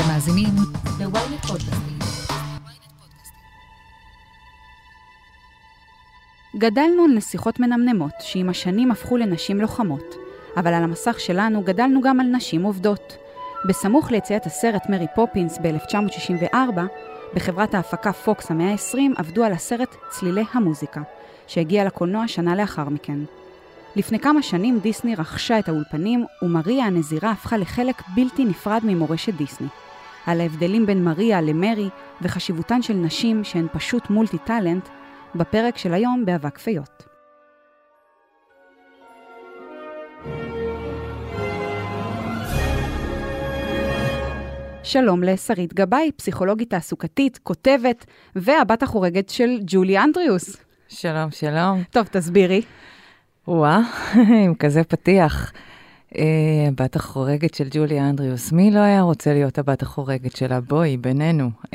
אתם מאזינים ל-ynet פודקאסטים. גדלנו על נסיכות מנמנמות, שעם השנים הפכו לנשים לוחמות. אבל על המסך שלנו גדלנו גם על נשים עובדות. בסמוך ליציאת הסרט מרי פופינס ב-1964, בחברת ההפקה פוקס המאה ה-20 עבדו על הסרט צלילי המוזיקה, שהגיע לקולנוע שנה לאחר מכן. לפני כמה שנים דיסני רכשה את האולפנים, ומריה הנזירה הפכה לחלק בלתי נפרד ממורשת דיסני. על ההבדלים בין מריה למרי וחשיבותן של נשים שהן פשוט מולטי טאלנט, בפרק של היום באבק פיות. שלום לשרית גבאי, פסיכולוגית תעסוקתית, כותבת, והבת החורגת של ג'ולי אנדריוס. שלום, שלום. טוב, תסבירי. וואה, עם כזה פתיח. Uh, הבת החורגת של ג'ולי אנדריוס. מי לא היה רוצה להיות הבת החורגת שלה? בואי, בינינו. Uh,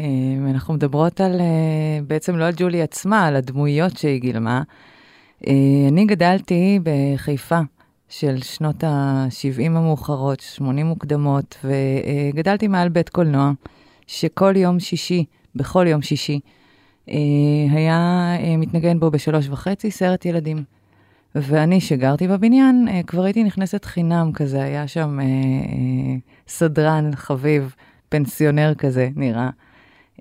אנחנו מדברות על, uh, בעצם לא על ג'ולי עצמה, על הדמויות שהיא גילמה. אני גדלתי בחיפה של שנות ה-70 המאוחרות, 80 מוקדמות, וגדלתי מעל בית קולנוע, שכל יום שישי, בכל יום שישי, היה מתנגן בו בשלוש וחצי סרט ילדים. ואני, שגרתי בבניין, אה, כבר הייתי נכנסת חינם כזה, היה שם אה, אה, סדרן חביב, פנסיונר כזה, נראה,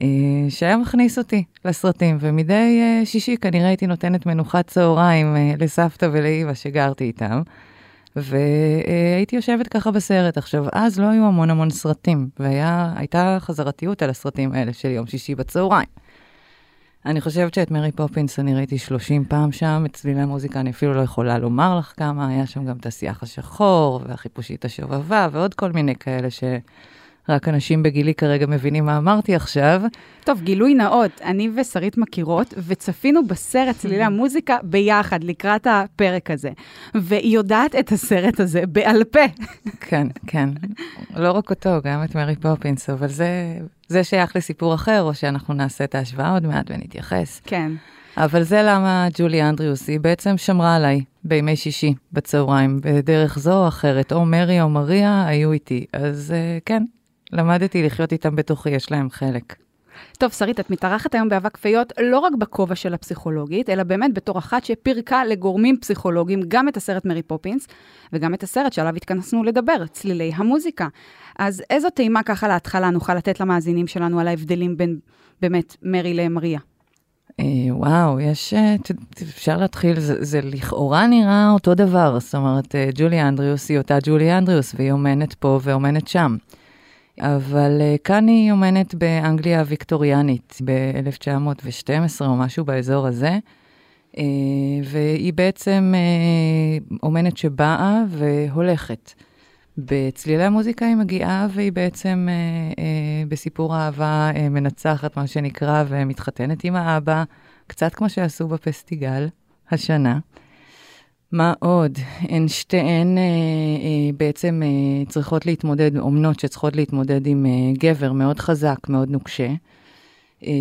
אה, שהיה מכניס אותי לסרטים, ומדי אה, שישי כנראה הייתי נותנת מנוחת צהריים אה, לסבתא ולאימא שגרתי איתם, והייתי יושבת ככה בסרט. עכשיו, אז לא היו המון המון סרטים, והייתה חזרתיות על הסרטים האלה של יום שישי בצהריים. אני חושבת שאת מרי פופינס אני ראיתי 30 פעם שם, את צלילי המוזיקה אני אפילו לא יכולה לומר לך כמה, היה שם גם את השיח השחור, והחיפושית השובבה, ועוד כל מיני כאלה שרק אנשים בגילי כרגע מבינים מה אמרתי עכשיו. טוב, גילוי נאות, אני ושרית מכירות, וצפינו בסרט צלילי המוזיקה ביחד לקראת הפרק הזה. והיא יודעת את הסרט הזה בעל פה. כן, כן. לא רק אותו, גם את מרי פופינס, אבל זה, זה שייך לסיפור אחר, או שאנחנו נעשה את ההשוואה עוד מעט ונתייחס. כן. אבל זה למה ג'ולי אנדריוס, היא בעצם שמרה עליי בימי שישי בצהריים, בדרך זו או אחרת, או מרי או מריה היו איתי. אז uh, כן, למדתי לחיות איתם בתוכי, יש להם חלק. טוב, שרית, את מתארחת היום באבק פיות לא רק בכובע של הפסיכולוגית, אלא באמת בתור אחת שפירקה לגורמים פסיכולוגיים גם את הסרט מרי פופינס, וגם את הסרט שעליו התכנסנו לדבר, צלילי המוזיקה. אז איזו טעימה ככה להתחלה נוכל לתת למאזינים שלנו על ההבדלים בין באמת מרי למריה? אה, וואו, יש, אה, אפשר להתחיל, זה, זה לכאורה נראה אותו דבר, זאת אומרת, אה, ג'ולי אנדריוס היא אותה ג'ולי אנדריוס, והיא אומנת פה ואומנת שם. אבל כאן היא אומנת באנגליה הוויקטוריאנית ב-1912 או משהו באזור הזה, והיא בעצם אומנת שבאה והולכת. בצלילי המוזיקה היא מגיעה והיא בעצם אה, אה, בסיפור אהבה אה, מנצחת, מה שנקרא, ומתחתנת עם האבא, קצת כמו שעשו בפסטיגל השנה. מה עוד? הן שתיהן אה, אה, בעצם אה, צריכות להתמודד, אומנות שצריכות להתמודד עם אה, גבר מאוד חזק, מאוד נוקשה. אה,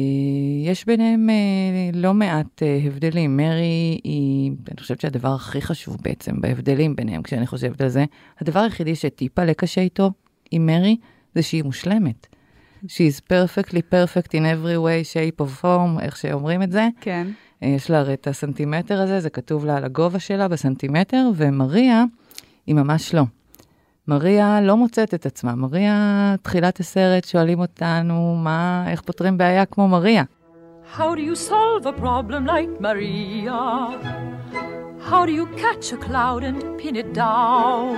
יש ביניהם אה, לא מעט אה, הבדלים. מרי היא, אני חושבת שהדבר הכי חשוב בעצם בהבדלים ביניהם, כשאני חושבת על זה, הדבר היחידי שטיפה לקשה איתו עם מרי, זה שהיא מושלמת. She's perfectly perfect in every way, shape of form, איך שאומרים את זה. כן. יש לה הרי את הסנטימטר הזה, זה כתוב לה על הגובה שלה בסנטימטר, ומריה היא ממש לא. מריה לא מוצאת את עצמה. מריה, תחילת הסרט, שואלים אותנו, מה, איך פותרים בעיה כמו מריה? How do you solve a problem like Maria? How do you catch a cloud and pin it down?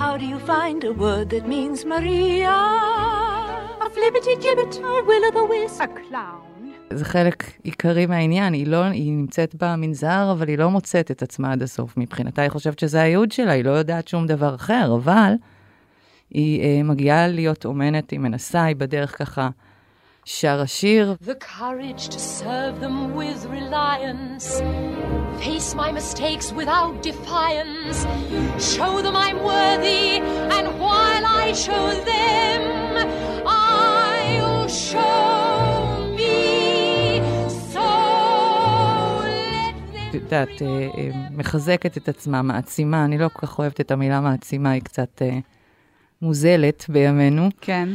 How do you find a word that means Maria? A flippity gibbet, a will o' the wisp, a clown. זה חלק עיקרי מהעניין, היא לא, היא נמצאת במנזר, אבל היא לא מוצאת את עצמה עד הסוף. מבחינתה היא חושבת שזה הייעוד שלה, היא לא יודעת שום דבר אחר, אבל היא אה, מגיעה להיות אומנת, היא מנסה, היא בדרך ככה שר השיר. The courage to serve them with reliance, face my mistakes without defiance, show them I'm worthy, and while I show them, I'll show את יודעת, אה, אה, מחזקת את עצמה, מעצימה, אני לא כל כך אוהבת את המילה מעצימה, היא קצת אה, מוזלת בימינו. כן.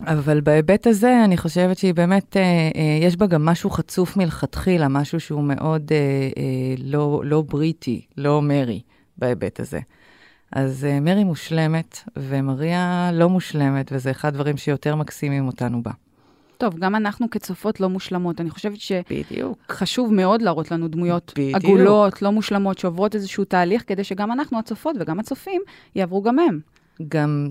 אבל בהיבט הזה, אני חושבת שהיא באמת, יש בה גם משהו חצוף מלכתחילה, משהו שהוא מאוד לא, לא בריטי, לא מרי, בהיבט הזה. אז מרי מושלמת, ומריה לא מושלמת, וזה אחד הדברים שיותר מקסימים אותנו בה. טוב, גם אנחנו כצופות לא מושלמות. אני חושבת. שחשוב מאוד להראות לנו דמויות בדיוק. עגולות, לא מושלמות, שעוברות איזשהו תהליך, כדי שגם אנחנו, הצופות וגם הצופים, יעברו גם הם. גם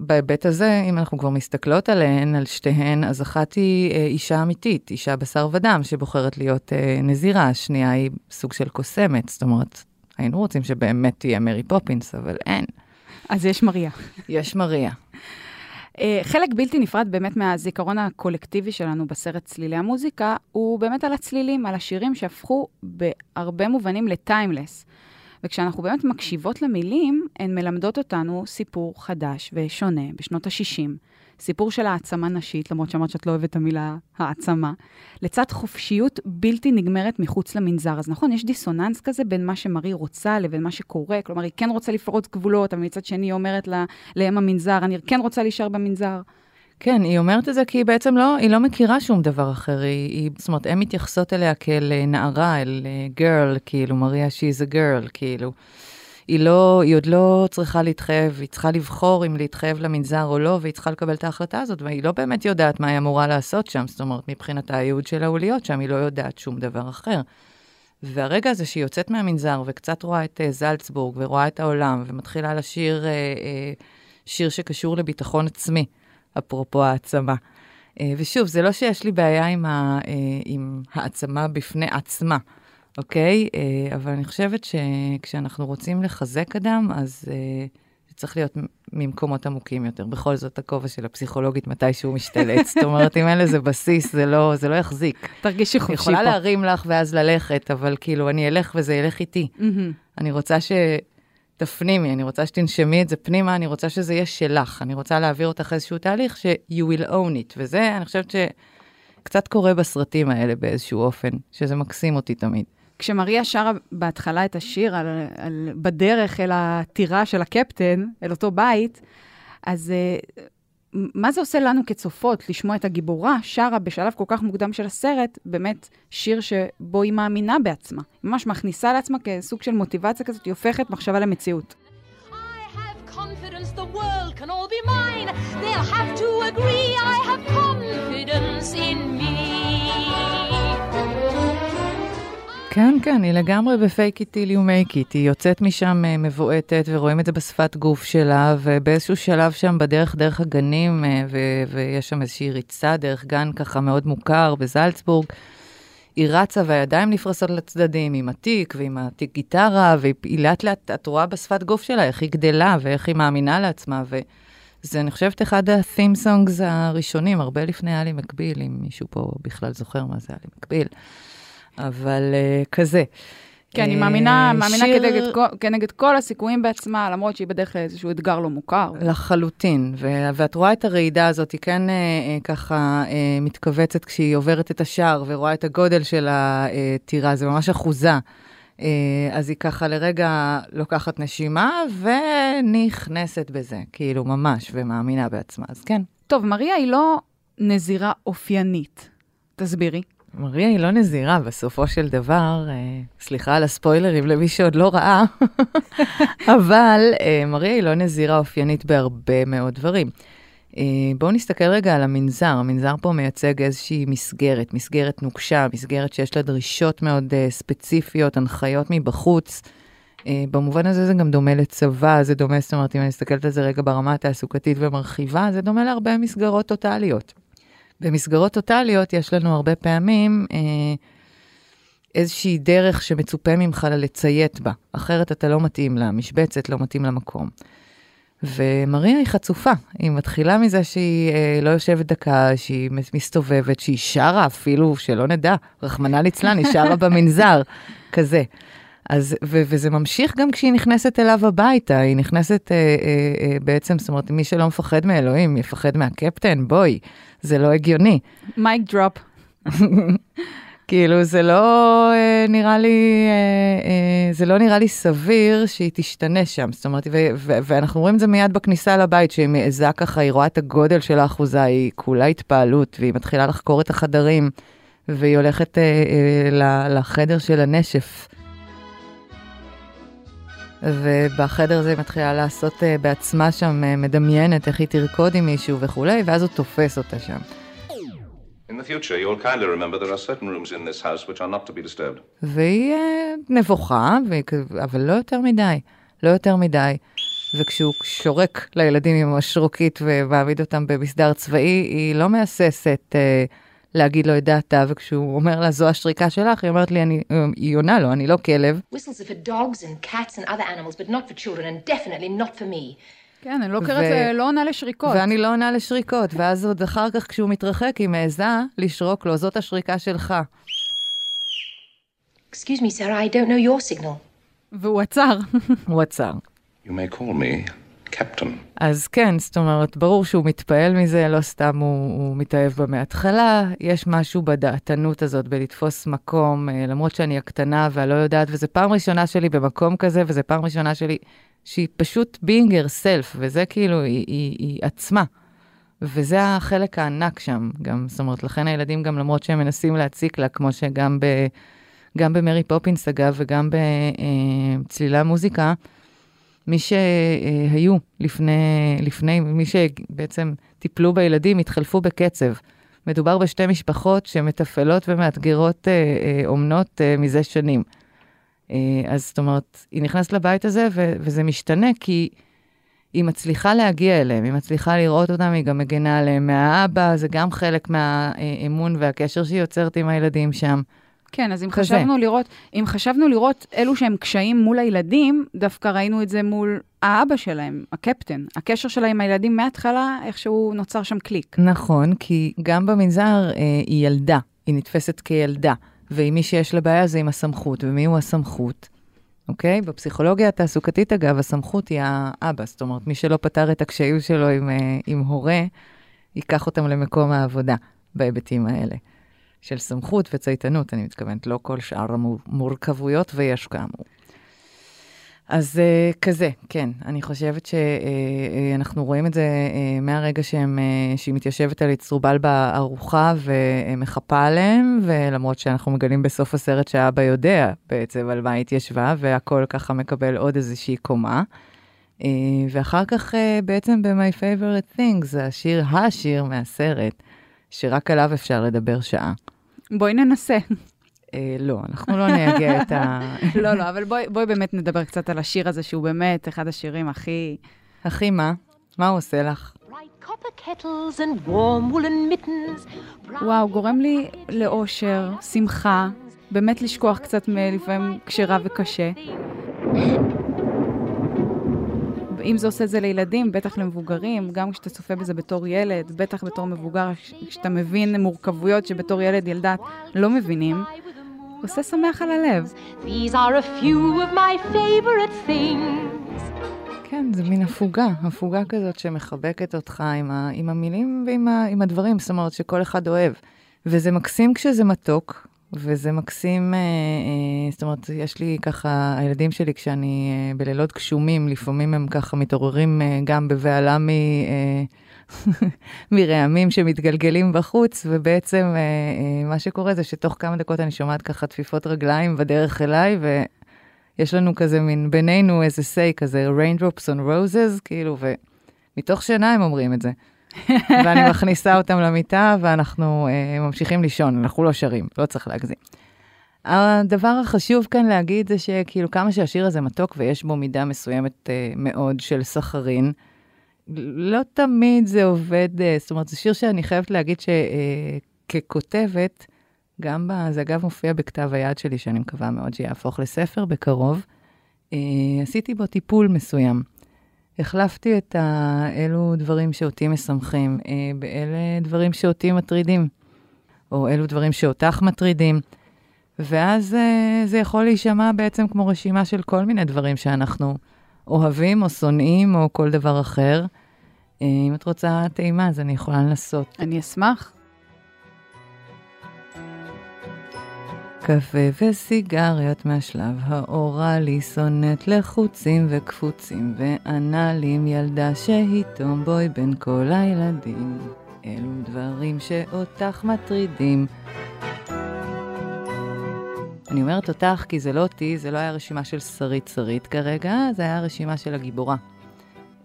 בהיבט הזה, אם אנחנו כבר מסתכלות עליהן, על שתיהן, אז אחת היא אה, אישה אמיתית, אישה בשר ודם, שבוחרת להיות אה, נזירה, השנייה היא סוג של קוסמת, זאת אומרת, היינו רוצים שבאמת תהיה מרי פופינס, אבל אין. אז יש מריה. יש מריה. אה, חלק בלתי נפרד באמת מהזיכרון הקולקטיבי שלנו בסרט צלילי המוזיקה, הוא באמת על הצלילים, על השירים שהפכו בהרבה מובנים לטיימלס. וכשאנחנו באמת מקשיבות למילים, הן מלמדות אותנו סיפור חדש ושונה בשנות ה-60. סיפור של העצמה נשית, למרות שאמרת שאת לא אוהבת את המילה העצמה, לצד חופשיות בלתי נגמרת מחוץ למנזר. אז נכון, יש דיסוננס כזה בין מה שמרי רוצה לבין מה שקורה, כלומר, היא כן רוצה לפרוץ גבולות, אבל מצד שני היא אומרת לה, לאם המנזר, אני כן רוצה להישאר במנזר. כן, היא אומרת את זה כי היא בעצם לא, היא לא מכירה שום דבר אחר. היא, היא זאת אומרת, הן מתייחסות אליה כאל אה, נערה, אל גרל, כאילו, מריה she's a girl, כאילו. היא לא, היא עוד לא צריכה להתחייב, היא צריכה לבחור אם להתחייב למנזר או לא, והיא צריכה לקבל את ההחלטה הזאת, והיא לא באמת יודעת מה היא אמורה לעשות שם, זאת אומרת, מבחינת הייעוד שלה הוא להיות שם, היא לא יודעת שום דבר אחר. והרגע הזה שהיא יוצאת מהמנזר וקצת רואה את uh, זלצבורג ורואה את העולם, ומתחילה לשיר uh, uh, שיר שקשור לביטחון עצמי, אפרופו העצמה. ושוב, זה לא שיש לי בעיה עם, ה, עם העצמה בפני עצמה. אוקיי? אה, אבל אני חושבת שכשאנחנו רוצים לחזק אדם, אז אה, זה צריך להיות ממקומות עמוקים יותר. בכל זאת, הכובע של הפסיכולוגית מתישהו משתלט. זאת אומרת, אם אין לזה בסיס, זה לא, זה לא יחזיק. תרגישי חופשי פה. יכולה להרים לך ואז ללכת, אבל כאילו, אני אלך וזה ילך איתי. אני רוצה שתפנימי, אני רוצה שתנשמי את זה פנימה, אני רוצה שזה יהיה שלך. אני רוצה להעביר אותך איזשהו תהליך ש- you will own it. וזה, אני חושבת שקצת קורה בסרטים האלה באיזשהו אופן, שזה מקסים אותי תמיד. כשמריה שרה בהתחלה את השיר על, על, בדרך אל הטירה של הקפטן, אל אותו בית, אז uh, מה זה עושה לנו כצופות לשמוע את הגיבורה שרה בשלב כל כך מוקדם של הסרט, באמת שיר שבו היא מאמינה בעצמה. היא ממש מכניסה לעצמה כסוג של מוטיבציה כזאת, היא הופכת מחשבה למציאות. כן, כן, היא לגמרי איט טיל יו מייק איט. היא יוצאת משם אה, מבועטת, ורואים את זה בשפת גוף שלה, ובאיזשהו שלב שם בדרך, דרך הגנים, אה, ו- ויש שם איזושהי ריצה דרך גן ככה מאוד מוכר בזלצבורג. היא רצה והידיים נפרסות לצדדים עם התיק ועם התיק גיטרה, והיא לאט לאט, את רואה בשפת גוף שלה איך היא גדלה ואיך היא מאמינה לעצמה, וזה, אני חושבת, אחד ה-theme songs הראשונים, הרבה לפני אלי מקביל, אם מישהו פה בכלל זוכר מה זה אלי מקביל. אבל uh, כזה. כן, היא מאמינה, uh, מאמינה שיר... כנגד, כנגד כל הסיכויים בעצמה, למרות שהיא בדרך כלל איזשהו אתגר לא מוכר. לחלוטין, ו- ואת רואה את הרעידה הזאת, היא כן uh, ככה uh, מתכווצת כשהיא עוברת את השער ורואה את הגודל של הטירה, זה ממש אחוזה. Uh, אז היא ככה לרגע לוקחת נשימה ונכנסת בזה, כאילו ממש, ומאמינה בעצמה, אז כן. טוב, מריה היא לא נזירה אופיינית. תסבירי. מריה היא לא נזירה, בסופו של דבר, אה, סליחה על הספוילרים למי שעוד לא ראה, אבל אה, מריה היא לא נזירה אופיינית בהרבה מאוד דברים. אה, בואו נסתכל רגע על המנזר. המנזר פה מייצג איזושהי מסגרת, מסגרת נוקשה, מסגרת שיש לה דרישות מאוד ספציפיות, הנחיות מבחוץ. במובן הזה זה גם דומה לצבא, זה דומה, זאת אומרת, אם אני מסתכלת על זה רגע ברמה התעסוקתית ומרחיבה, זה דומה להרבה מסגרות טוטאליות. במסגרות טוטאליות יש לנו הרבה פעמים אה, איזושהי דרך שמצופה ממך לציית בה, אחרת אתה לא מתאים למשבצת, לא מתאים למקום. ומריה היא חצופה, היא מתחילה מזה שהיא אה, לא יושבת דקה, שהיא מסתובבת, שהיא שרה אפילו, שלא נדע, רחמנא ליצלן, היא שרה במנזר, כזה. אז, ו- וזה ממשיך גם כשהיא נכנסת אליו הביתה, היא נכנסת אה, אה, אה, בעצם, זאת אומרת, מי שלא מפחד מאלוהים, יפחד מהקפטן, בואי, זה לא הגיוני. מייק דרופ. כאילו, זה לא אה, נראה לי, אה, אה, זה לא נראה לי סביר שהיא תשתנה שם. זאת אומרת, ו- ו- ואנחנו רואים את זה מיד בכניסה לבית, שהיא מעיזה ככה, היא רואה את הגודל של האחוזה, היא כולה התפעלות, והיא מתחילה לחקור את החדרים, והיא הולכת אה, אה, לחדר של הנשף. ובחדר הזה היא מתחילה לעשות uh, בעצמה שם, uh, מדמיינת איך היא תרקוד עם מישהו וכולי, ואז הוא תופס אותה שם. In the future, you'll kindly remember there are certain rooms in this house which are not to be disturbed. והיא uh, נבוכה, אבל לא יותר מדי, לא יותר מדי. וכשהוא שורק לילדים עם השרוקית ומעמיד אותם במסדר צבאי, היא לא מהססת uh, להגיד לו את דעתה, וכשהוא אומר לה, זו השריקה שלך, היא אומרת לי, אני, היא עונה לו, אני לא כלב. כן, אני לא קוראת, ו... לא עונה לשריקות. ואני לא עונה לשריקות, ואז עוד אחר כך, כשהוא מתרחק, היא מעיזה לשרוק לו, זאת השריקה שלך. Excuse me, sir, I don't know your signal. והוא עצר. הוא עצר. You may call me קפטן. אז כן, זאת אומרת, ברור שהוא מתפעל מזה, לא סתם הוא, הוא מתאהב בה מההתחלה. יש משהו בדעתנות הזאת, בלתפוס מקום, אה, למרות שאני הקטנה והלא יודעת, וזו פעם ראשונה שלי במקום כזה, וזו פעם ראשונה שלי שהיא פשוט being herself, וזה כאילו, היא, היא, היא עצמה. וזה החלק הענק שם, גם, זאת אומרת, לכן הילדים גם, למרות שהם מנסים להציק לה, כמו שגם ב, גם במרי פופינס, אגב, וגם בצלילי המוזיקה, מי שהיו לפני, לפני, מי שבעצם טיפלו בילדים, התחלפו בקצב. מדובר בשתי משפחות שמתפעלות ומאתגרות אה, אה, אומנות אה, מזה שנים. אז זאת אומרת, היא נכנסת לבית הזה ו- וזה משתנה כי היא מצליחה להגיע אליהם, היא מצליחה לראות אותם, היא גם מגנה עליהם מהאבא, זה גם חלק מהאמון והקשר שהיא יוצרת עם הילדים שם. כן, אז אם כזה. חשבנו לראות, אם חשבנו לראות אלו שהם קשיים מול הילדים, דווקא ראינו את זה מול האבא שלהם, הקפטן. הקשר שלה עם הילדים מההתחלה, איכשהו נוצר שם קליק. נכון, כי גם במנזר אה, היא ילדה, היא נתפסת כילדה, ועם מי שיש לה בעיה זה עם הסמכות, ומי הוא הסמכות? אוקיי? בפסיכולוגיה התעסוקתית, אגב, הסמכות היא האבא, זאת אומרת, מי שלא פתר את הקשיים שלו עם, אה, עם הורה, ייקח אותם למקום העבודה בהיבטים האלה. של סמכות וצייתנות, אני מתכוונת, לא כל שאר המורכבויות, ויש כאמור. אז uh, כזה, כן, אני חושבת שאנחנו uh, uh, רואים את זה uh, מהרגע שהם, uh, שהיא מתיישבת על יצרובל בארוחה ומחפה עליהם, ולמרות שאנחנו מגלים בסוף הסרט שהאבא יודע בעצם על מה היא התיישבה, והכל ככה מקבל עוד איזושהי קומה. Uh, ואחר כך uh, בעצם ב-My Favorite Things, השיר, השיר מהסרט, שרק עליו אפשר לדבר שעה. בואי ננסה. אה, לא, אנחנו לא נהגה את ה... לא, לא, אבל בואי, בואי באמת נדבר קצת על השיר הזה, שהוא באמת אחד השירים הכי... הכי מה? מה הוא עושה לך? וואו, גורם לי לאושר, שמחה, באמת לשכוח קצת מלפעמים כשרע וקשה. אם זה עושה את זה לילדים, בטח למבוגרים, גם כשאתה צופה בזה בתור ילד, בטח בתור מבוגר, כשאתה מבין מורכבויות שבתור ילד, ילדה לא מבינים, עושה שמח על הלב. כן, זה מין הפוגה, הפוגה כזאת שמחבקת אותך עם, ה, עם המילים ועם ה, עם הדברים, זאת אומרת שכל אחד אוהב. וזה מקסים כשזה מתוק, וזה מקסים, אה, אה, זאת אומרת, יש לי ככה, הילדים שלי, כשאני אה, בלילות גשומים, לפעמים הם ככה מתעוררים אה, גם בבהלה מ... מרעמים שמתגלגלים בחוץ, ובעצם מה שקורה זה שתוך כמה דקות אני שומעת ככה תפיפות רגליים בדרך אליי, ויש לנו כזה מין בינינו איזה say כזה, raindrops on roses, כאילו, ומתוך שינה הם אומרים את זה. ואני מכניסה אותם למיטה, ואנחנו uh, ממשיכים לישון, אנחנו לא שרים, לא צריך להגזים. הדבר החשוב כאן להגיד זה שכאילו כמה שהשיר הזה מתוק ויש בו מידה מסוימת uh, מאוד של סחרין, לא תמיד זה עובד, uh, זאת אומרת, זה שיר שאני חייבת להגיד שככותבת, uh, גם ב... זה אגב מופיע בכתב היד שלי, שאני מקווה מאוד שיהפוך לספר בקרוב, uh, עשיתי בו טיפול מסוים. החלפתי את אלו דברים שאותי משמחים, אה, באלה דברים שאותי מטרידים, או אלו דברים שאותך מטרידים. ואז אה, זה יכול להישמע בעצם כמו רשימה של כל מיני דברים שאנחנו אוהבים או שונאים או כל דבר אחר. אה, אם את רוצה טעימה, אז אני יכולה לנסות. אני אשמח. קפה וסיגריות מהשלב האוראלי, שונאת לחוצים וקפוצים ואנלים, ילדה שהיא טומבוי בין כל הילדים. אלו דברים שאותך מטרידים. אני אומרת אותך כי זה לא אותי, זה לא היה רשימה של שרית שרית כרגע, זה היה רשימה של הגיבורה.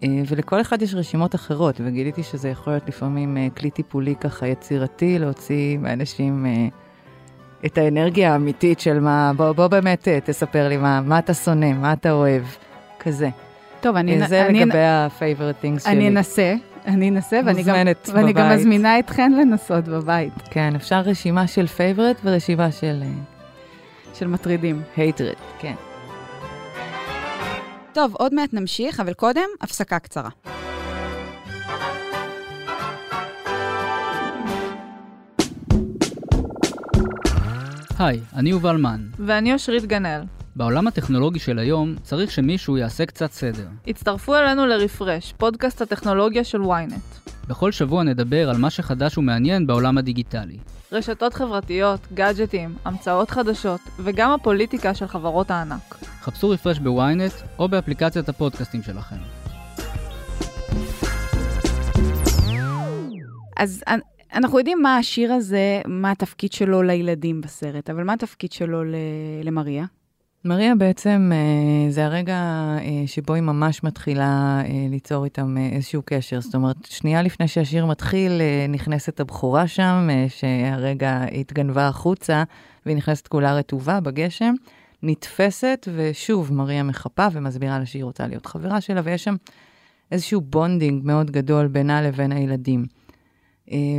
אה, ולכל אחד יש רשימות אחרות, וגיליתי שזה יכול להיות לפעמים אה, כלי טיפולי ככה יצירתי, להוציא מאנשים אה, את האנרגיה האמיתית של מה, בוא, בוא באמת תספר לי מה, מה אתה שונא, מה אתה אוהב, כזה. טוב, אני... זה אני, לגבי ה-favorite things שלי. אני אנסה, אני אנסה, ואני גם, ואני גם מזמינה אתכן לנסות בבית. כן, אפשר רשימה של favorite ורשימה של... של מטרידים. hatred, כן. טוב, עוד מעט נמשיך, אבל קודם, הפסקה קצרה. היי, אני יובל מן. ואני אושרית גנאל. בעולם הטכנולוגי של היום צריך שמישהו יעשה קצת סדר. הצטרפו אלינו לרפרש, פודקאסט הטכנולוגיה של ynet. בכל שבוע נדבר על מה שחדש ומעניין בעולם הדיגיטלי. רשתות חברתיות, גאדג'טים, המצאות חדשות, וגם הפוליטיקה של חברות הענק. חפשו רפרש בוויינט או באפליקציית הפודקאסטים שלכם. אז אנחנו יודעים מה השיר הזה, מה התפקיד שלו לילדים בסרט, אבל מה התפקיד שלו למריה? מריה בעצם אה, זה הרגע אה, שבו היא ממש מתחילה אה, ליצור איתם איזשהו קשר. זאת אומרת, שנייה לפני שהשיר מתחיל, נכנסת הבחורה שם, שהרגע התגנבה החוצה, והיא נכנסת כולה רטובה בגשם, נתפסת, ושוב, מריה מחפה ומסבירה לה שהיא רוצה להיות חברה שלה, ויש שם איזשהו bonding מאוד גדול בינה לבין הילדים.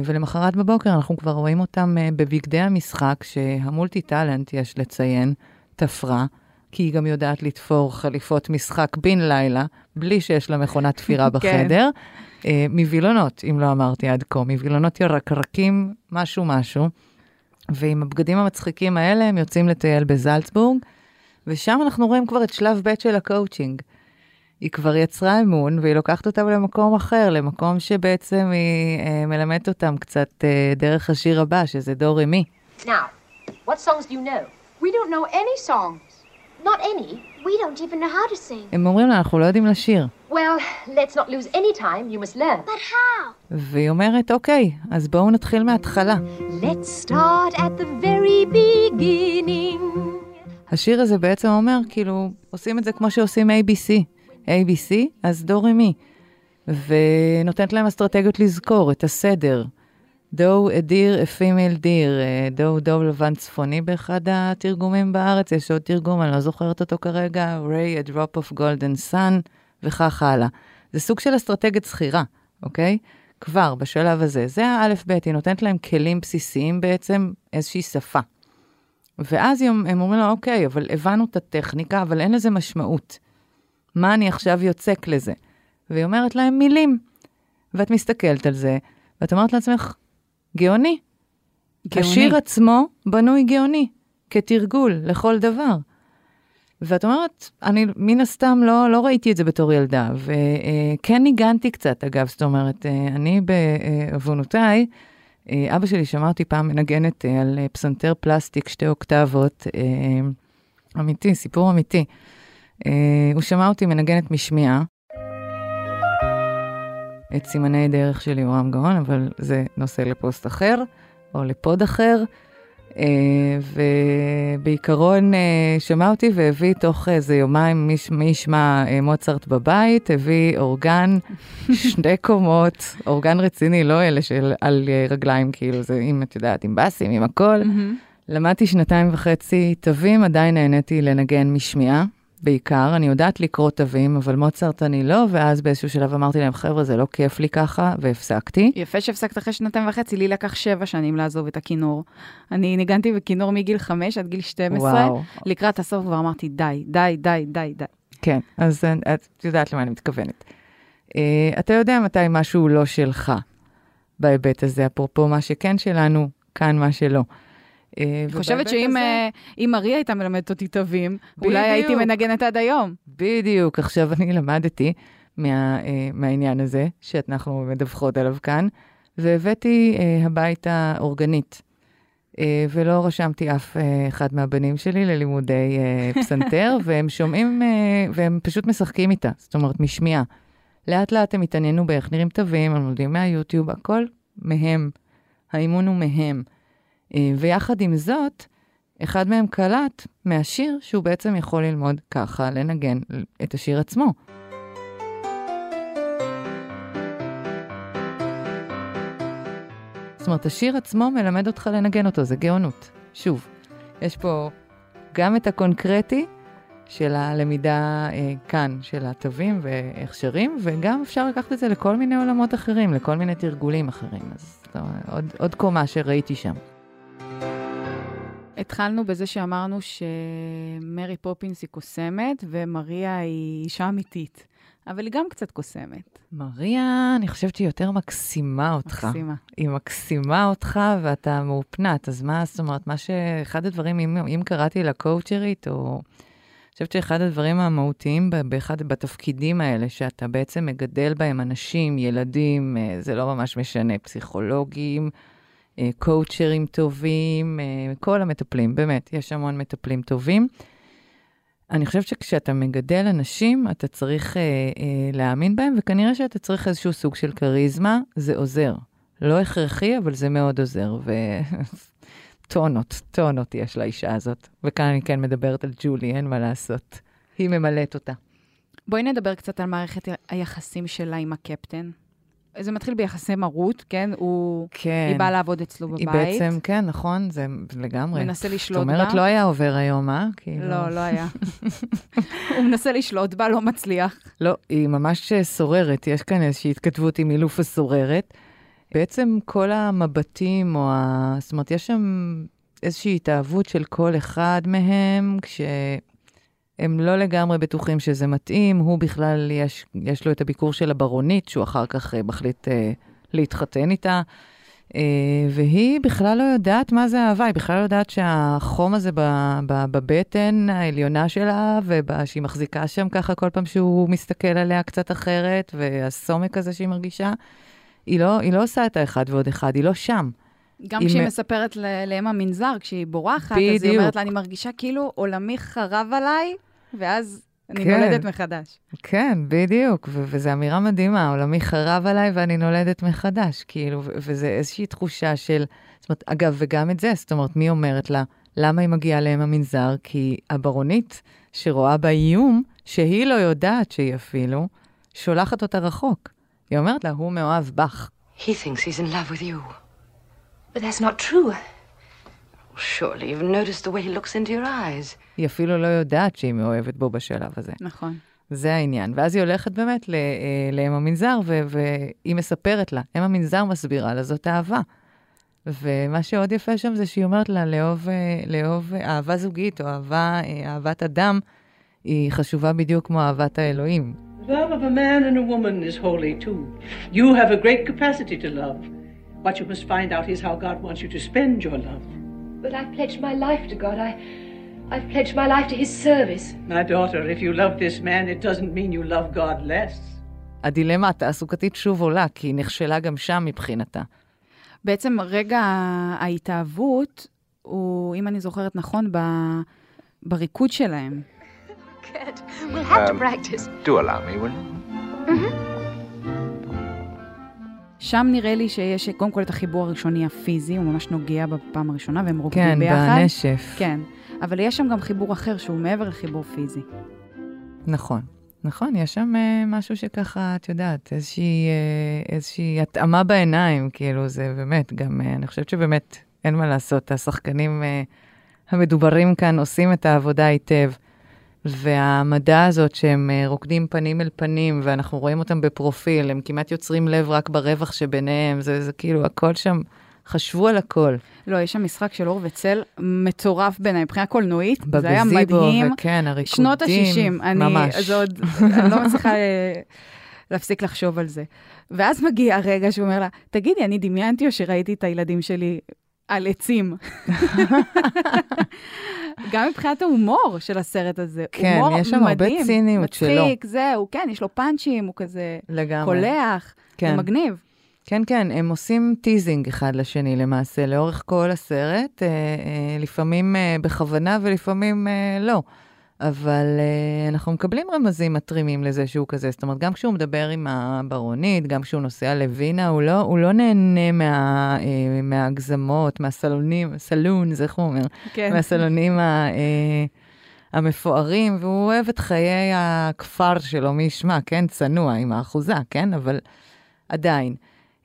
ולמחרת בבוקר אנחנו כבר רואים אותם בבגדי המשחק, שה multi talent, יש לציין, תפרה, כי היא גם יודעת לתפור חליפות משחק בן לילה, בלי שיש לה מכונת תפירה כן. בחדר. כן. מווילונות, אם לא אמרתי עד כה, מווילונות ירקרקים, משהו משהו. ועם הבגדים המצחיקים האלה הם יוצאים לטייל בזלצבורג, ושם אנחנו רואים כבר את שלב ב' של הקואוצ'ינג. היא כבר יצרה אמון, והיא לוקחת אותם למקום אחר, למקום שבעצם היא uh, מלמדת אותם קצת אה, דרך השיר הבא, שזה דו רה מי. Now, what songs do you know? We don't know any songs. Not any. We don't even know how to sing. הם אומרים לה, אנחנו לא יודעים לשיר. Well, let's not lose any time. You must learn. But how? והיא אומרת, אוקיי, אז בואו נתחיל מההתחלה. Let's start at the very beginning. השיר הזה בעצם אומר, כאילו, עושים את זה כמו שעושים ABC. ABC, אז דו רה מי. ונותנת להם אסטרטגיות לזכור את הסדר. Doe, a deer, a female deer, דו דו לבן צפוני באחד התרגומים בארץ, יש עוד תרגום, אני לא זוכרת אותו כרגע, Ray, a drop of golden sun, וכך הלאה. זה סוג של אסטרטגיית זכירה, אוקיי? כבר בשלב הזה. זה האלף-בית, היא נותנת להם כלים בסיסיים בעצם, איזושהי שפה. ואז הם אומרים לה, אוקיי, אבל הבנו את הטכניקה, אבל אין לזה משמעות. מה אני עכשיו יוצק לזה? והיא אומרת להם מילים. ואת מסתכלת על זה, ואת אומרת לעצמך, גאוני. גאוני. השיר עצמו בנוי גאוני, כתרגול לכל דבר. ואת אומרת, אני מן הסתם לא, לא ראיתי את זה בתור ילדה, וכן ניגנתי קצת, אגב, זאת אומרת, אה, אני בעוונותיי, אה, אבא שלי שמע אותי פעם מנגנת אה, על פסנתר פלסטיק, שתי אוקטבות, אמיתי, סיפור אמיתי. הוא שמע אותי מנגנת משמיעה, את סימני דרך של יורם גאון, אבל זה נושא לפוסט אחר, או לפוד אחר. Uh, ובעיקרון uh, שמע אותי והביא תוך איזה יומיים, מי ישמע uh, מוצרט בבית, הביא אורגן, שני קומות, אורגן רציני, לא אלה של על רגליים, כאילו זה, אם את יודעת, עם באסים, עם הכל. למדתי שנתיים וחצי תווים, עדיין נהניתי לנגן משמיעה. בעיקר, אני יודעת לקרוא תווים, אבל מוצרט אני לא, ואז באיזשהו שלב אמרתי להם, חבר'ה, זה לא כיף לי ככה, והפסקתי. יפה שהפסקת אחרי שנתיים וחצי, לי לקח שבע שנים לעזוב את הכינור. אני ניגנתי בכינור מגיל חמש עד גיל 12, וואו. לקראת הסוף כבר אמרתי, די, די, די, די, די. כן, אז את יודעת למה אני מתכוונת. Uh, אתה יודע מתי משהו לא שלך בהיבט הזה, אפרופו מה שכן שלנו, כאן מה שלא. אה, אני חושבת שאם הזה... מריה הייתה מלמדת אותי תווים, אולי הייתי מנגנת עד היום. בדיוק, עכשיו אני למדתי מה, אה, מהעניין הזה, שאנחנו מדווחות עליו כאן, והבאתי אה, הביתה אורגנית. אה, ולא רשמתי אף אה, אחד מהבנים שלי ללימודי אה, פסנתר, והם שומעים, אה, והם פשוט משחקים איתה, זאת אומרת, משמיעה. לאט לאט הם התעניינו באיך נראים תווים, הם לומדים מהיוטיוב, הכל מהם. האימון הוא מהם. אה, ויחד עם זאת, אחד מהם קלט מהשיר שהוא בעצם יכול ללמוד ככה, לנגן את השיר עצמו. זאת אומרת, השיר עצמו מלמד אותך לנגן אותו, זה גאונות. שוב, יש פה גם את הקונקרטי של הלמידה אה, כאן, של התווים ואיך שרים, וגם אפשר לקחת את זה לכל מיני עולמות אחרים, לכל מיני תרגולים אחרים. אז אומרת, עוד, עוד קומה שראיתי שם. התחלנו בזה שאמרנו שמרי פופינס היא קוסמת ומריה היא אישה אמיתית, אבל היא גם קצת קוסמת. מריה, אני חושבת שהיא יותר מקסימה אותך. מקסימה. היא מקסימה אותך ואתה מאופנת, אז מה, זאת אומרת, מה שאחד הדברים, אם, אם קראתי לה קואוצ'רית, או... אני חושבת שאחד הדברים המהותיים באחד, בתפקידים האלה, שאתה בעצם מגדל בהם אנשים, ילדים, אה, זה לא ממש משנה, פסיכולוגים, קואוצ'רים טובים, אה, כל המטפלים, באמת, יש המון מטפלים טובים. אני חושבת שכשאתה מגדל אנשים, אתה צריך אה, אה, להאמין בהם, וכנראה שאתה צריך איזשהו סוג של כריזמה, זה עוזר. לא הכרחי, אבל זה מאוד עוזר. וטונות, טונות יש לאישה הזאת. וכאן אני כן מדברת על ג'ולי, אין מה לעשות. היא ממלאת אותה. בואי נדבר קצת על מערכת היחסים שלה עם הקפטן. זה מתחיל ביחסי מרות, כן? הוא... כן. היא באה לעבוד אצלו בבית. היא בעצם, כן, נכון, זה לגמרי. מנסה לשלוט זאת אומרת, בה. לא היה עובר היום, אה? כאילו... לא, לא היה. הוא מנסה לשלוט בה, לא מצליח. לא, היא ממש סוררת, יש כאן איזושהי התכתבות עם אילוף הסוררת. בעצם כל המבטים, או ה... זאת אומרת, יש שם איזושהי התאהבות של כל אחד מהם, כשהם לא לגמרי בטוחים שזה מתאים, הוא בכלל, יש, יש לו את הביקור של הברונית, שהוא אחר כך אה, מחליט אה, להתחתן איתה. אה, והיא בכלל לא יודעת מה זה אהבה, היא בכלל לא יודעת שהחום הזה ב- ב- בבטן העליונה שלה, ושהיא מחזיקה שם ככה כל פעם שהוא מסתכל עליה קצת אחרת, והסומק הזה שהיא מרגישה, היא לא, היא לא עושה את האחד ועוד אחד, היא לא שם. גם היא כשהיא מ- מספרת לאם המנזר, כשהיא בורחת, אז היא בדיוק. אומרת לה, אני מרגישה כאילו עולמי חרב עליי, ואז אני כן. נולדת מחדש. כן, בדיוק, ו- וזו אמירה מדהימה, עולמי חרב עליי ואני נולדת מחדש, כאילו, ו- וזה איזושהי תחושה של, זאת אומרת, אגב, וגם את זה, זאת אומרת, מי אומרת לה, למה היא מגיעה לאם המנזר? כי הברונית שרואה בה איום, שהיא לא יודעת שהיא אפילו, שולחת אותה רחוק. היא אומרת לה, הוא מאוהב בך. He thinks he's in love with you. But that's not true. Surely you've noticed the way he looks into your eyes. היא אפילו לא יודעת שהיא מאוהבת בו בשלב הזה. נכון. זה העניין. ואז היא הולכת באמת אה, לאם המנזר, והיא מספרת לה, אם המנזר מסבירה לה, זאת אהבה. ומה שעוד יפה שם זה שהיא אומרת לה, לאהוב, אה, לאהוב אה, אהבה זוגית או אהבה, אה, אהבת אדם, היא חשובה בדיוק כמו אהבת האלוהים. Love of a man and a woman is holy too. You have a great capacity to love. What you must find out is how God wants you to spend your love. But I've pledged my life to God. I, I've pledged my life to His service. My daughter, if you love this man, it doesn't mean you love God less. הדילמה התעסוקתית שוב עולה, כי היא נכשלה גם שם מבחינתה. בעצם רגע ההתאהבות הוא, אם אני זוכרת נכון, ב... בריקוד שלהם. Good. We'll have Um, to practice. Do allow me, will you? שם נראה לי שיש קודם כל את החיבור הראשוני הפיזי, הוא ממש נוגע בפעם הראשונה והם רוקדים כן, ביחד. בנשף. כן, אבל יש שם גם חיבור אחר שהוא מעבר לחיבור פיזי. נכון. נכון, יש שם אה, משהו שככה, את יודעת, איזושהי, אה, איזושהי התאמה בעיניים, כאילו, זה באמת, גם, אה, אני חושבת שבאמת אין מה לעשות, השחקנים אה, המדוברים כאן עושים את העבודה היטב. והמדע הזאת שהם אה, רוקדים פנים אל פנים, ואנחנו רואים אותם בפרופיל, הם כמעט יוצרים לב רק ברווח שביניהם, זה, זה כאילו, הכל שם, חשבו על הכל. לא, יש שם משחק של אור וצל מטורף בעיניי, מבחינה קולנועית, זה היה בגזיבו, מדהים. וכן, הריקודים, שנות ה-60, אני, ממש. זה עוד, אני לא מצליחה אה, להפסיק לחשוב על זה. ואז מגיע הרגע שהוא אומר לה, תגידי, אני דמיינתי או שראיתי את הילדים שלי על עצים? גם מבחינת ההומור של הסרט הזה, כן, הומור יש שם הרבה מדהים, ציניות שלו. מצחיק, זהו, כן, יש לו punch־ים, הוא כזה לגמרי. קולח, כן. זה מגניב. כן, כן, הם עושים teasing אחד לשני למעשה, לאורך כל הסרט, אה, אה, לפעמים אה, בכוונה ולפעמים אה, לא. אבל אה, אנחנו מקבלים רמזים מתרימים לזה שהוא כזה. זאת אומרת, גם כשהוא מדבר עם הברונית, גם כשהוא נוסע לווינה, הוא לא, הוא לא נהנה מה, אה, מההגזמות, מהסלונים, salons, איך הוא אומר? כן. מהסלונים ה, אה, המפוארים, והוא אוהב את חיי הכפר שלו, מי ישמע, כן? צנוע, עם האחוזה, כן? אבל עדיין.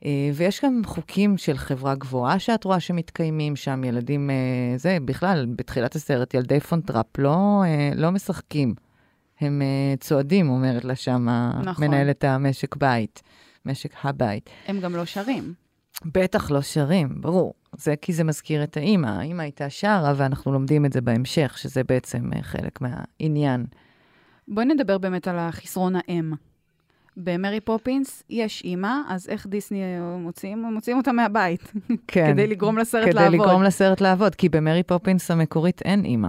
אה, ויש גם חוקים של חברה גבוהה שאת רואה שמתקיימים שם, ילדים, אה, זה, בכלל, בתחילת הסרט, ילדי פון טראפ לא, אה, לא משחקים. הם צועדים, אומרת לה שם נכון. מנהלת המשק בית, משק הבית. הם גם לא שרים. בטח לא שרים, ברור. זה כי זה מזכיר את האימא. האימא הייתה שרה, ואנחנו לומדים את זה בהמשך, שזה בעצם חלק מהעניין. בואי נדבר באמת על החסרון האם. במרי פופינס יש אימא, אז איך דיסני מוציאים? מוציאים אותה מהבית. כן. כדי לגרום לסרט כדי לעבוד. לגרום לסרט לעבוד, כי במרי פופינס המקורית אין אימא.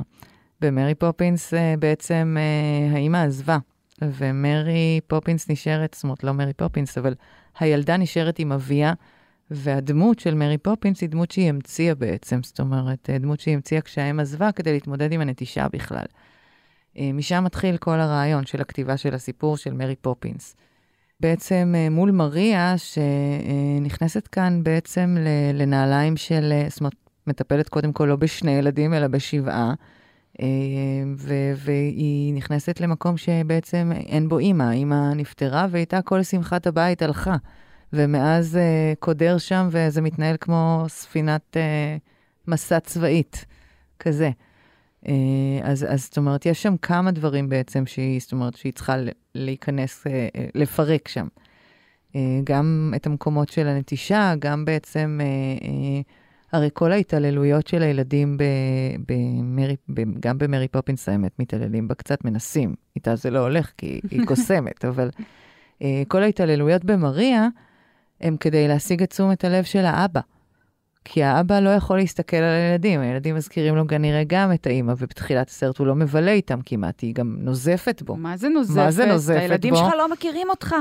במרי פופינס אה, בעצם אה, האימא עזבה, ומרי פופינס נשארת, זאת אומרת, לא מרי פופינס, אבל הילדה נשארת עם אביה, והדמות של מרי פופינס היא דמות שהיא המציאה בעצם, זאת אומרת, אה, דמות שהיא המציאה כשהאם עזבה כדי להתמודד עם הנטישה בכלל. משם מתחיל כל הרעיון של הכתיבה של הסיפור של מרי פופינס. בעצם אה, מול מריה, שנכנסת כאן בעצם לנעליים של, אה, זאת אומרת, מטפלת קודם כל לא בשני ילדים, אלא בשבעה, אה, ו- והיא נכנסת למקום שבעצם אין בו אימא, אימא נפטרה, ואיתה כל שמחת הבית הלכה. ומאז קודר שם, וזה מתנהל כמו ספינת מסע צבאית, כזה. אה, אז, אז זאת אומרת, יש שם כמה דברים בעצם שהיא, זאת אומרת, שהיא צריכה להיכנס, אה, אה, לפרק שם. גם את המקומות של הנטישה, גם בעצם, הרי כל ההתעללויות של הילדים ב, במרי, ב, גם במרי פופינס האמת מתעללים בה קצת, מנסים. איתה זה לא הולך כי היא קוסמת, אבל כל ההתעללויות במריה הם כדי להשיג את תשומת הלב של האבא. כי האבא לא יכול להסתכל על הילדים, הילדים מזכירים לו כנראה גם את האימא, ובתחילת הסרט הוא לא מבלה איתם כמעט, היא גם נוזפת בו. מה זה נוזפת? מה זה נוזפת הילדים בו? שלך לא מכירים אותך.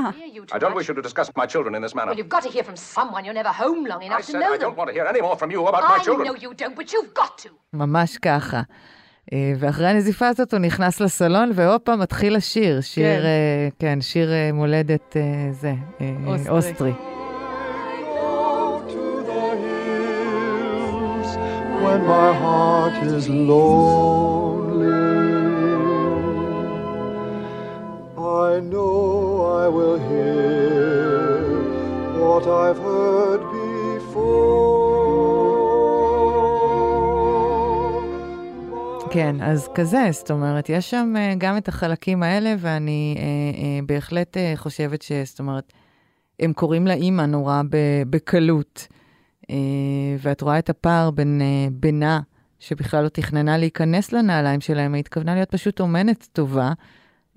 I don't wish you to discuss my children in this manner. Well, you've got to hear from someone. You're never home long I enough to said know I them. don't want to hear any more from you about my I children. know you don't, but you've got to. ממש ככה. אה, ואחרי הנזיפה הזאת הוא נכנס לסלון, והופה, מתחיל השיר. שיר, כן. אה, כן, שיר אה, מולדת זה, אוסטרי. When my heart is lonely. I know I will hear what I've heard before. כן, אז כזה, זאת אומרת, יש שם אה, גם את החלקים האלה, ואני אה, אה, בהחלט אה, חושבת ש... זאת אומרת, הם קוראים לאימא נורא בקלות, ואת רואה את הפער בין אה, בינה, שבכלל לא תכננה להיכנס לנעליים שלהם, היא התכוונה להיות פשוט אומנת טובה,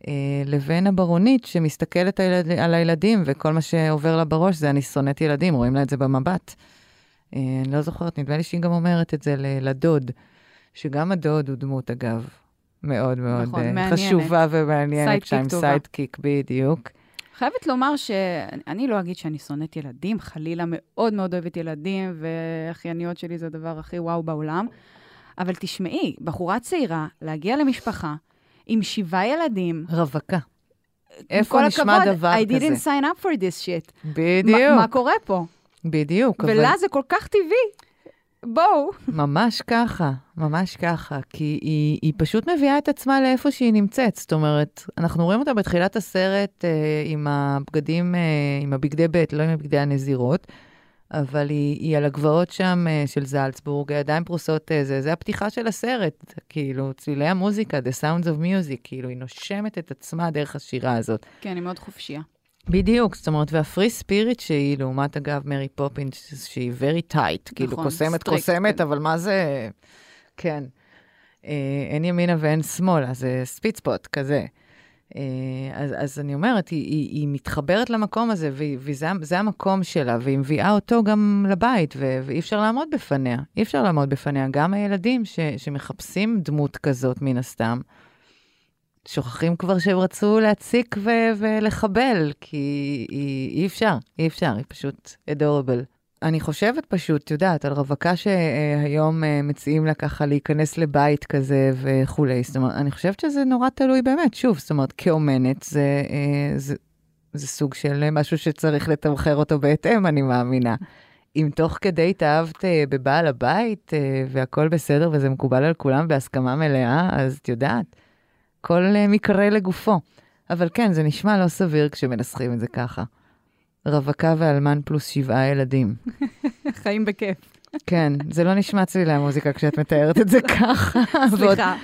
אה, לבין הברונית שמסתכלת על הילד- על הילדים, וכל מה שעובר לה בראש זה אני שונאת ילדים, רואים לה את זה במבט. אה, אני לא זוכרת, נדמה לי שהיא גם אומרת את זה לדוד, שגם הדוד הוא דמות, אגב, מאוד מאוד נכון, אה. חשובה ומעניינת sidekick טובה. sidekick, בדיוק. חייבת לומר שאני לא אגיד שאני שונאת ילדים, חלילה מאוד מאוד אוהבת ילדים, ואחייניות שלי זה הדבר הכי וואו בעולם. אבל תשמעי, בחורה צעירה, להגיע למשפחה עם שבעה ילדים, רווקה. איפה נשמע הכבוד, דבר I כזה? didn't sign up for this shit. בדיוק, מה, מה קורה פה? בדיוק. אבל- ולה זה כל כך טבעי. בואו. ממש ככה, ממש ככה, כי היא, היא פשוט מביאה את עצמה לאיפה שהיא נמצאת. זאת אומרת, אנחנו רואים אותה בתחילת הסרט אה, עם הבגדים, אה, עם הבגדי ב', לא עם הבגדי הנזירות, אבל היא, היא על הגבעות שם אה, של זלצבורג, הידיים פרוסות, אה, זה, זה הפתיחה של הסרט, כאילו, צלילי המוזיקה, The Sounds of Music, כאילו, היא נושמת את עצמה דרך השירה הזאת. כן, היא מאוד חופשייה. בדיוק, זאת אומרת, והפרי ספיריט שהיא, לעומת אגב מרי פופינס, שהיא very tight, כאילו נכון, קוסמת, strict, קוסמת, כן. אבל מה זה... כן. אה, אין ימינה ואין שמאלה, זה ספיצפוט כזה. אה, אז, אז אני אומרת, היא, היא, היא מתחברת למקום הזה, וזה זה המקום שלה, והיא מביאה אותו גם לבית, ו, ואי אפשר לעמוד בפניה. אי אפשר לעמוד בפניה. גם הילדים ש, שמחפשים דמות כזאת, מן הסתם, שוכחים כבר שהם רצו להציק ו- ולחבל, כי אי, אי אפשר, אי אפשר, היא פשוט אדורבל. אני חושבת פשוט, את יודעת, על רווקה שהיום אה, מציעים לה ככה להיכנס לבית כזה וכולי. זאת אומרת, אני חושבת שזה נורא תלוי באמת, שוב, זאת אומרת, כאומנת זה, אה, זה, זה סוג של משהו שצריך לתמחר אותו בהתאם, אני מאמינה. אם תוך כדי התאהבת אה, בבעל הבית והכול בסדר וזה מקובל על כולם בהסכמה מלאה, אז את יודעת, כל מקרה לגופו. אבל כן, זה נשמע לא סביר כשמנסחים את זה ככה. רווקה ואלמן פלוס שבעה ילדים. חיים בכיף. כן, זה לא נשמע צלילי המוזיקה כשאת מתארת את זה ככה. סליחה.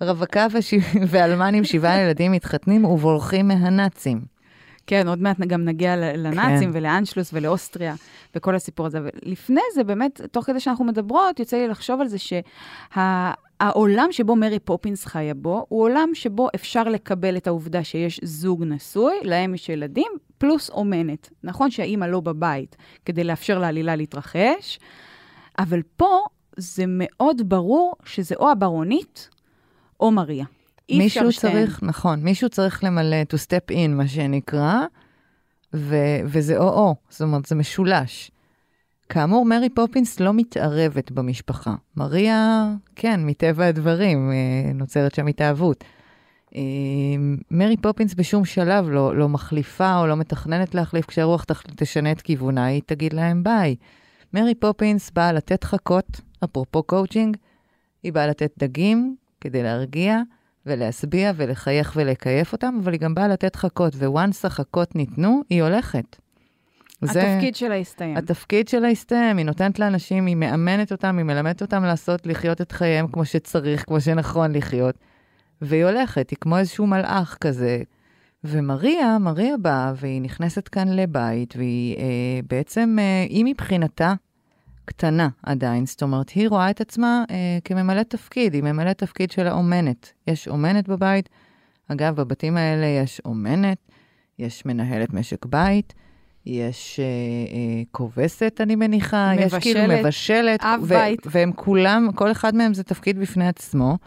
רווקה וש... ואלמן עם שבעה ילדים מתחתנים ובורחים מהנאצים. כן, עוד מעט גם נגיע לנאצים כן. ולאנשלוס ולאוסטריה וכל הסיפור הזה. ולפני זה, באמת, תוך כדי שאנחנו מדברות, יוצא לי לחשוב על זה שהעולם שה... שבו מרי פופינס חיה בו, הוא עולם שבו אפשר לקבל את העובדה שיש זוג נשוי, להם יש ילדים, פלוס אומנת. נכון שהאימא לא בבית כדי לאפשר לעלילה להתרחש, אבל פה זה מאוד ברור שזה או הברונית או מריה. מישהו צריך, שתיהן. נכון, מישהו צריך למלא, to step in, מה שנקרא, ו- וזה או-או, זאת אומרת, זה משולש. כאמור, מרי פופינס לא מתערבת במשפחה. מריה, כן, מטבע הדברים, אה, נוצרת שם התאהבות. אה, מרי פופינס בשום שלב לא, לא מחליפה או לא מתכננת להחליף, כשהרוח תשנה את כיוונה, היא תגיד להם ביי. מרי פופינס באה לתת חכות, אפרופו קואוצ'ינג, היא באה לתת דגים כדי להרגיע ולהשביע ולחייך ולקייף אותם, אבל היא גם באה לתת חכות, ו once החכות ניתנו, היא הולכת. התפקיד שלה הסתיים. התפקיד שלה הסתיים, היא נותנת לאנשים, היא מאמנת אותם, היא מלמדת אותם לעשות, לחיות את חייהם כמו שצריך, כמו שנכון לחיות. והיא הולכת, היא כמו איזשהו מלאך כזה. ומריה, מריה באה והיא נכנסת כאן לבית, והיא אה, בעצם, אה, היא מבחינתה קטנה עדיין, זאת אומרת, היא רואה את עצמה אה, כממלאת תפקיד, היא ממלאת תפקיד של האומנת. יש אומנת בבית, אגב, בבתים האלה יש אומנת, יש מנהלת משק בית, יש אה, אה, כובסת, אני מניחה, מבשלת, יש כאילו מבשלת, אב בית. והם כולם, כל אחד מהם זה תפקיד בפני עצמו.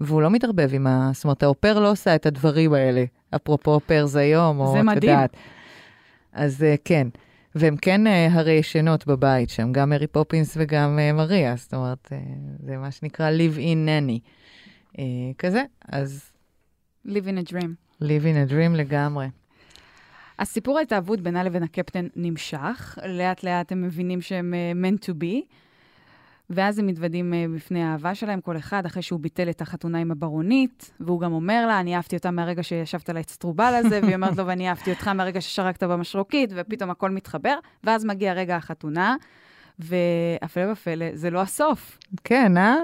והוא לא מתערבב עם ה... זאת אומרת, האופר לא עושה את הדברים האלה, אפרופו אופר זה היום, או את יודעת. אז uh, כן, והם כן uh, הרי ישנות בבית שם, גם מרי פופינס וגם uh, מריה, זאת אומרת, uh, זה מה שנקרא live in nanny. Uh, כזה, אז... live in a dream. live in a dream לגמרי. הסיפור ההתאהבות בינה לבין הקפטן נמשך, לאט לאט הם מבינים שהם uh, meant to be. ואז הם מתוודים uh, בפני האהבה שלהם, כל אחד, אחרי שהוא ביטל את החתונה עם הברונית, והוא גם אומר לה, אני אהבתי אותה מהרגע שישבת על האצטרובל הזה, והיא אומרת לו, ואני אהבתי אותך מהרגע ששרקת במשרוקית, ופתאום הכל מתחבר, ואז מגיע רגע החתונה, והפלא ופלא, זה לא הסוף. כן, אה?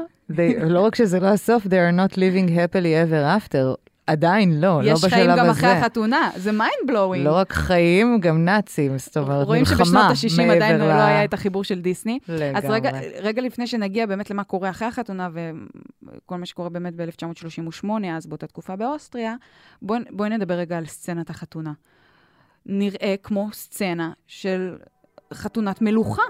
לא רק שזה לא הסוף, they are not living happily ever after. עדיין לא, לא בשלב הזה. יש חיים גם אחרי החתונה, זה mind blowing. לא רק חיים, גם נאצים, זאת אומרת, מלחמה רואים שבשנות ה-60 עדיין ל... לא היה את החיבור של דיסני. לגמרי. אז רגע, רגע לפני שנגיע באמת למה קורה אחרי החתונה, וכל מה שקורה באמת ב-1938, אז באותה תקופה באוסטריה, בואי בוא נדבר רגע על סצנת החתונה. נראה כמו סצנה של חתונת מלוכה.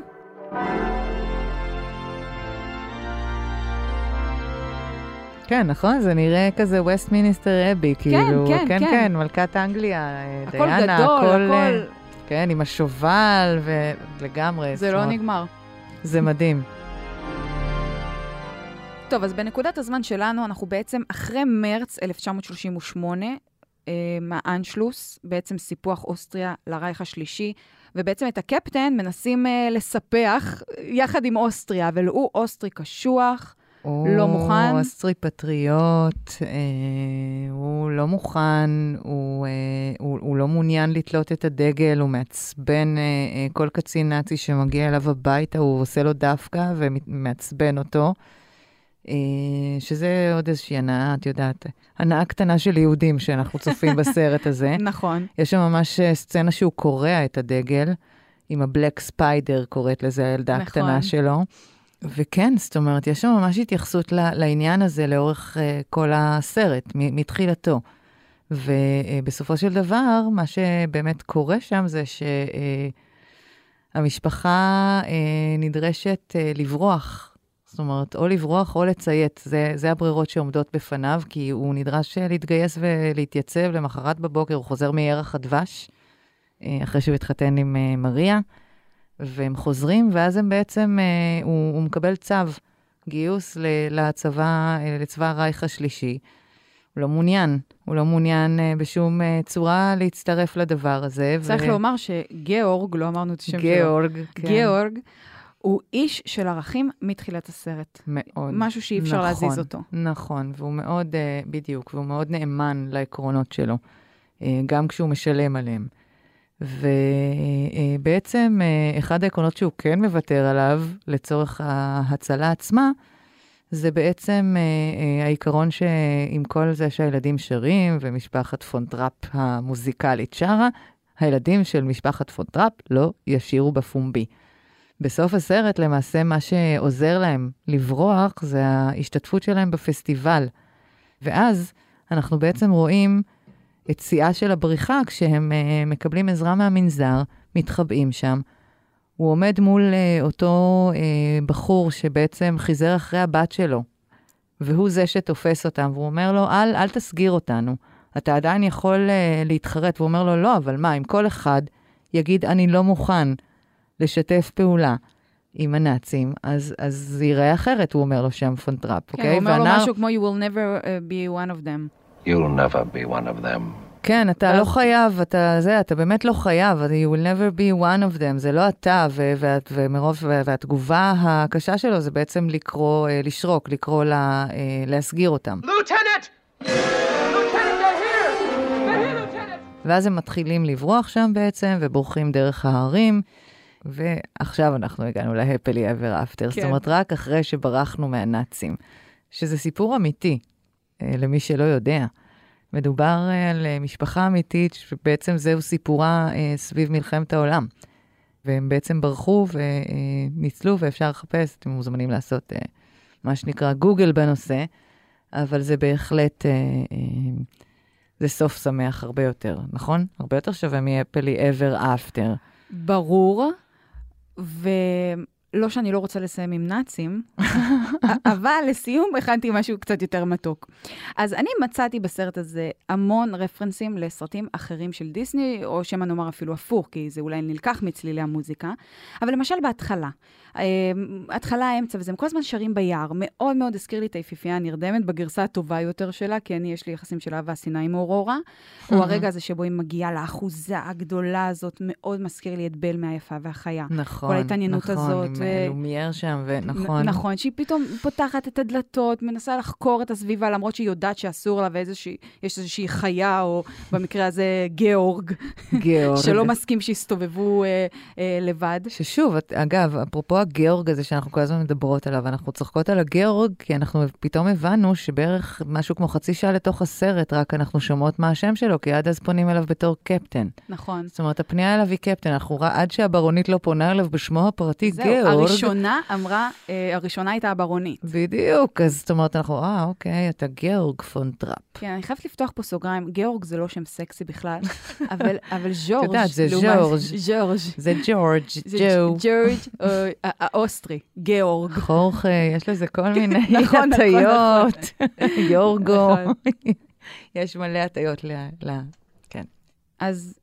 כן, נכון? זה נראה כזה ווסט מיניסטר אבי, כאילו, כן, כן, כן, כן, מלכת אנגליה, הכל דיאנה, גדול, הכל... הכל... כן, עם השובל, ולגמרי. זה לא נגמר. זה מדהים. טוב, אז בנקודת הזמן שלנו, אנחנו בעצם אחרי מרץ 1938, אה, מהאנשלוס, בעצם סיפוח אוסטריה לרייך השלישי, ובעצם את הקפטן מנסים אה, לספח יחד עם אוסטריה, אבל הוא אוסטרי קשוח, הוא לא מוכן. הוא אסטרי פטריוט, אה, הוא לא מוכן, הוא, אה, הוא, הוא לא מעוניין לתלות את הדגל, הוא מעצבן אה, אה, כל קצין נאצי שמגיע אליו הביתה, הוא עושה לו דווקא ומעצבן אותו. אה, שזה עוד איזושהי הנאה, את יודעת, הנאה קטנה של יהודים שאנחנו צופים בסרט הזה. נכון. יש שם ממש אה, סצנה שהוא קורע את הדגל, עם הבלק ספיידר, קוראת לזה הילדה נכון. הקטנה שלו. וכן, זאת אומרת, יש שם ממש התייחסות לעניין הזה לאורך uh, כל הסרט, מתחילתו. ובסופו של דבר, מה שבאמת קורה שם זה שהמשפחה uh, uh, נדרשת לברוח. זאת אומרת, או לברוח או לציית, זה, זה הברירות שעומדות בפניו, כי הוא נדרש אה, להתגייס ולהתייצב למחרת בבוקר, הוא חוזר מירח הדבש, אה, אחרי שהוא התחתן עם אה, מריה, והם חוזרים, ואז הם בעצם, הוא, הוא מקבל צו גיוס לצבא, לצבא הרייך השלישי. הוא לא מעוניין, הוא לא מעוניין בשום צורה להצטרף לדבר הזה. צריך ו... לומר שגיאורג, לא אמרנו את השם שלו. גיאורג, כן. גיאורג, הוא איש של ערכים מתחילת הסרט. מאוד. משהו שאי אפשר נכון, להזיז אותו. נכון, והוא מאוד, uh, בדיוק, והוא מאוד נאמן לעקרונות שלו, uh, גם כשהוא משלם עליהם. ובעצם uh, אחד העקרונות שהוא כן מוותר עליו, לצורך ההצלה עצמה, זה בעצם uh, uh, העיקרון שעם כל זה שהילדים שרים, ומשפחת פונטראפ המוזיקלית שרה, הילדים של משפחת פונטראפ לא ישירו בפומבי. בסוף הסרט, למעשה, מה שעוזר להם לברוח זה ההשתתפות שלהם בפסטיבל. ואז אנחנו בעצם רואים את שיאה של הבריחה כשהם uh, מקבלים עזרה מהמנזר, מתחבאים שם. הוא עומד מול uh, אותו uh, בחור שבעצם חיזר אחרי הבת שלו, והוא זה שתופס אותם, והוא אומר לו, אל, אל תסגיר אותנו, אתה עדיין יכול uh, להתחרט. והוא אומר לו, לא, אבל מה, אם כל אחד יגיד, אני לא מוכן, לשתף פעולה עם הנאצים, אז, אז זה ייראה אחרת, הוא אומר לו שם פונטראפ, כן, אוקיי? הוא אומר והנער... לו משהו כמו You will never uh, be one of them. You'll never be one of them. כן, אתה לא חייב, אתה זה, אתה באמת לא חייב, you will never be one of them, זה לא אתה, ו- ואת, ומרוב, והתגובה הקשה שלו זה בעצם לקרוא, אה, לשרוק, לקרוא לה, אה, להסגיר אותם. לוטנט! ואז הם מתחילים לברוח שם בעצם, ובורחים דרך ההרים. ועכשיו אנחנו הגענו להפלי אבר אפטר, זאת אומרת, רק אחרי שברחנו מהנאצים, שזה סיפור אמיתי, למי שלא יודע. מדובר אה, על אה, משפחה אמיתית, שבעצם זהו סיפורה סביב מלחמת העולם. והם בעצם ברחו וניצלו, ואפשר לחפש, אתם מוזמנים לעשות מה שנקרא גוגל בנושא, אבל זה בהחלט, זה סוף שמח הרבה יותר, נכון? הרבה יותר שווה מ-happily ever after. ברור, ולא שאני לא רוצה לסיים עם נאצים, אבל לסיום הכנתי משהו קצת יותר מתוק. אז אני מצאתי בסרט הזה המון רפרנסים לסרטים אחרים של דיסני, או שמא נאמר אפילו הפוך, כי זה אולי נלקח מצלילי המוזיקה. אבל למשל בהתחלה, אה, התחלה, האמצע, וזה, הם כל הזמן שרים ביער. מאוד מאוד הזכיר לי את היפיפייה הנרדמת בגרסה הטובה יותר שלה, כי אני, יש לי יחסים של אהבה סיני עם אורורה. או הרגע הזה שבו היא מגיעה לאחוזה הגדולה הזאת, מאוד מזכיר לי את בל מהיפה והחיה. נכון, כל ההתעניינות נכון, הזאת. לומייר שם, ונכון. נכון, שהיא פתאום פותחת את הדלתות, מנסה לחקור את הסביבה, למרות שהיא יודעת שאסור לה ואיזושהי, יש איזושהי חיה, או במקרה הזה גיאורג. גיאורג. שלא מסכים שיסתובבו אה, אה, לבד. ששוב, אגב, אפרופו הגיאורג הזה שאנחנו כל הזמן מדברות עליו, אנחנו צוחקות על הגיאורג, כי אנחנו פתאום הבנו שבערך משהו כמו חצי שעה לתוך הסרט, רק אנחנו שומעות מה השם שלו, כי עד אז פונים אליו בתור קפטן. נכון. זאת אומרת, הפנייה אליו היא קפטן, אנחנו עד שהברונית לא פונה אליו בשמו הפרטי, זהו, גיאורג. הראשונה אמרה, אה, הראשונה הייתה הברונית. בדיוק, אז זאת אומרת, אנחנו, אה, אוקיי, אתה גיאורג פון טראפ. כן, אני חייבת לפתוח פה סוגריים, גיאורג זה לא שם סקסי בכלל, אבל, אבל ז'ורג', את יודעת, זה ז'ורג'. ז'ורג'. זה ג'ורג', ג'ו. ג'ורג', האוסטרי, גיאורג. חורחה, יש לזה כל מיני נכון, הטיות. נכון. יורגו. יש מלא הטיות ל... כן. אז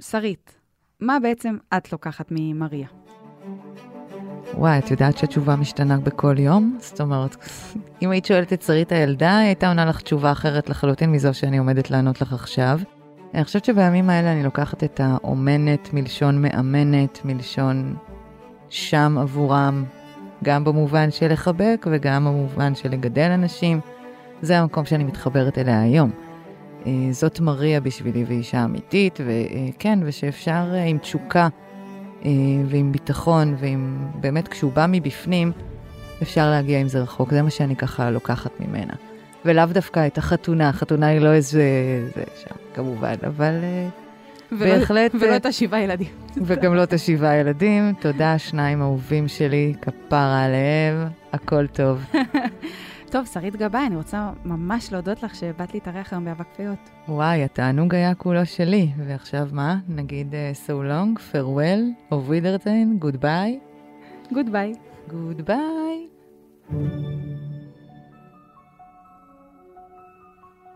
שרית, מה בעצם את לוקחת ממריה? וואי, את יודעת שהתשובה משתנה בכל יום? זאת אומרת, אם היית שואלת את שרית הילדה, היא הייתה עונה לך תשובה אחרת לחלוטין מזו שאני עומדת לענות לך עכשיו. אני חושבת שבימים האלה אני לוקחת את האומנת מלשון מאמנת, מלשון שם עבורם, גם במובן של לחבק וגם במובן של לגדל אנשים. זה המקום שאני מתחברת אליה היום. אה, זאת מריה בשבילי ואישה אמיתית, וכן, ושאפשר אה, עם תשוקה אה, ועם ביטחון, ועם באמת כשהוא בא מבפנים, אפשר להגיע עם זה רחוק. זה מה שאני ככה לוקחת ממנה. ולאו דווקא את החתונה, החתונה היא לא איזה, זה שם, כמובן, אבל ולא, בהחלט... ולא את השבעה ילדים. וגם לא את השבעה ילדים. תודה, שניים אהובים שלי, כפרה עליהם, הכל טוב. טוב, שרית גבאי, אני רוצה ממש להודות לך שבאת להתארח היום באבק פיות. וואי, התענוג היה כולו שלי. ועכשיו מה? נגיד uh, so long, farewell, of wiedertain, goodbye. goodbye. goodbye.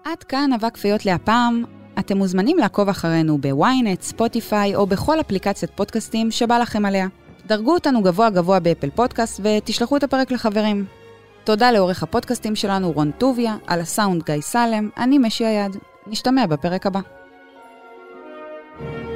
עד כאן אבק כפיות להפעם. אתם מוזמנים לעקוב אחרינו בוויינט, ספוטיפיי או בכל אפליקציית פודקאסטים שבא לכם עליה. דרגו אותנו גבוה גבוה באפל פודקאסט ותשלחו את הפרק לחברים. תודה לעורך הפודקאסטים שלנו רון טוביה, על הסאונד גיא סלם, אני משי היד. נשתמע בפרק הבא. thank you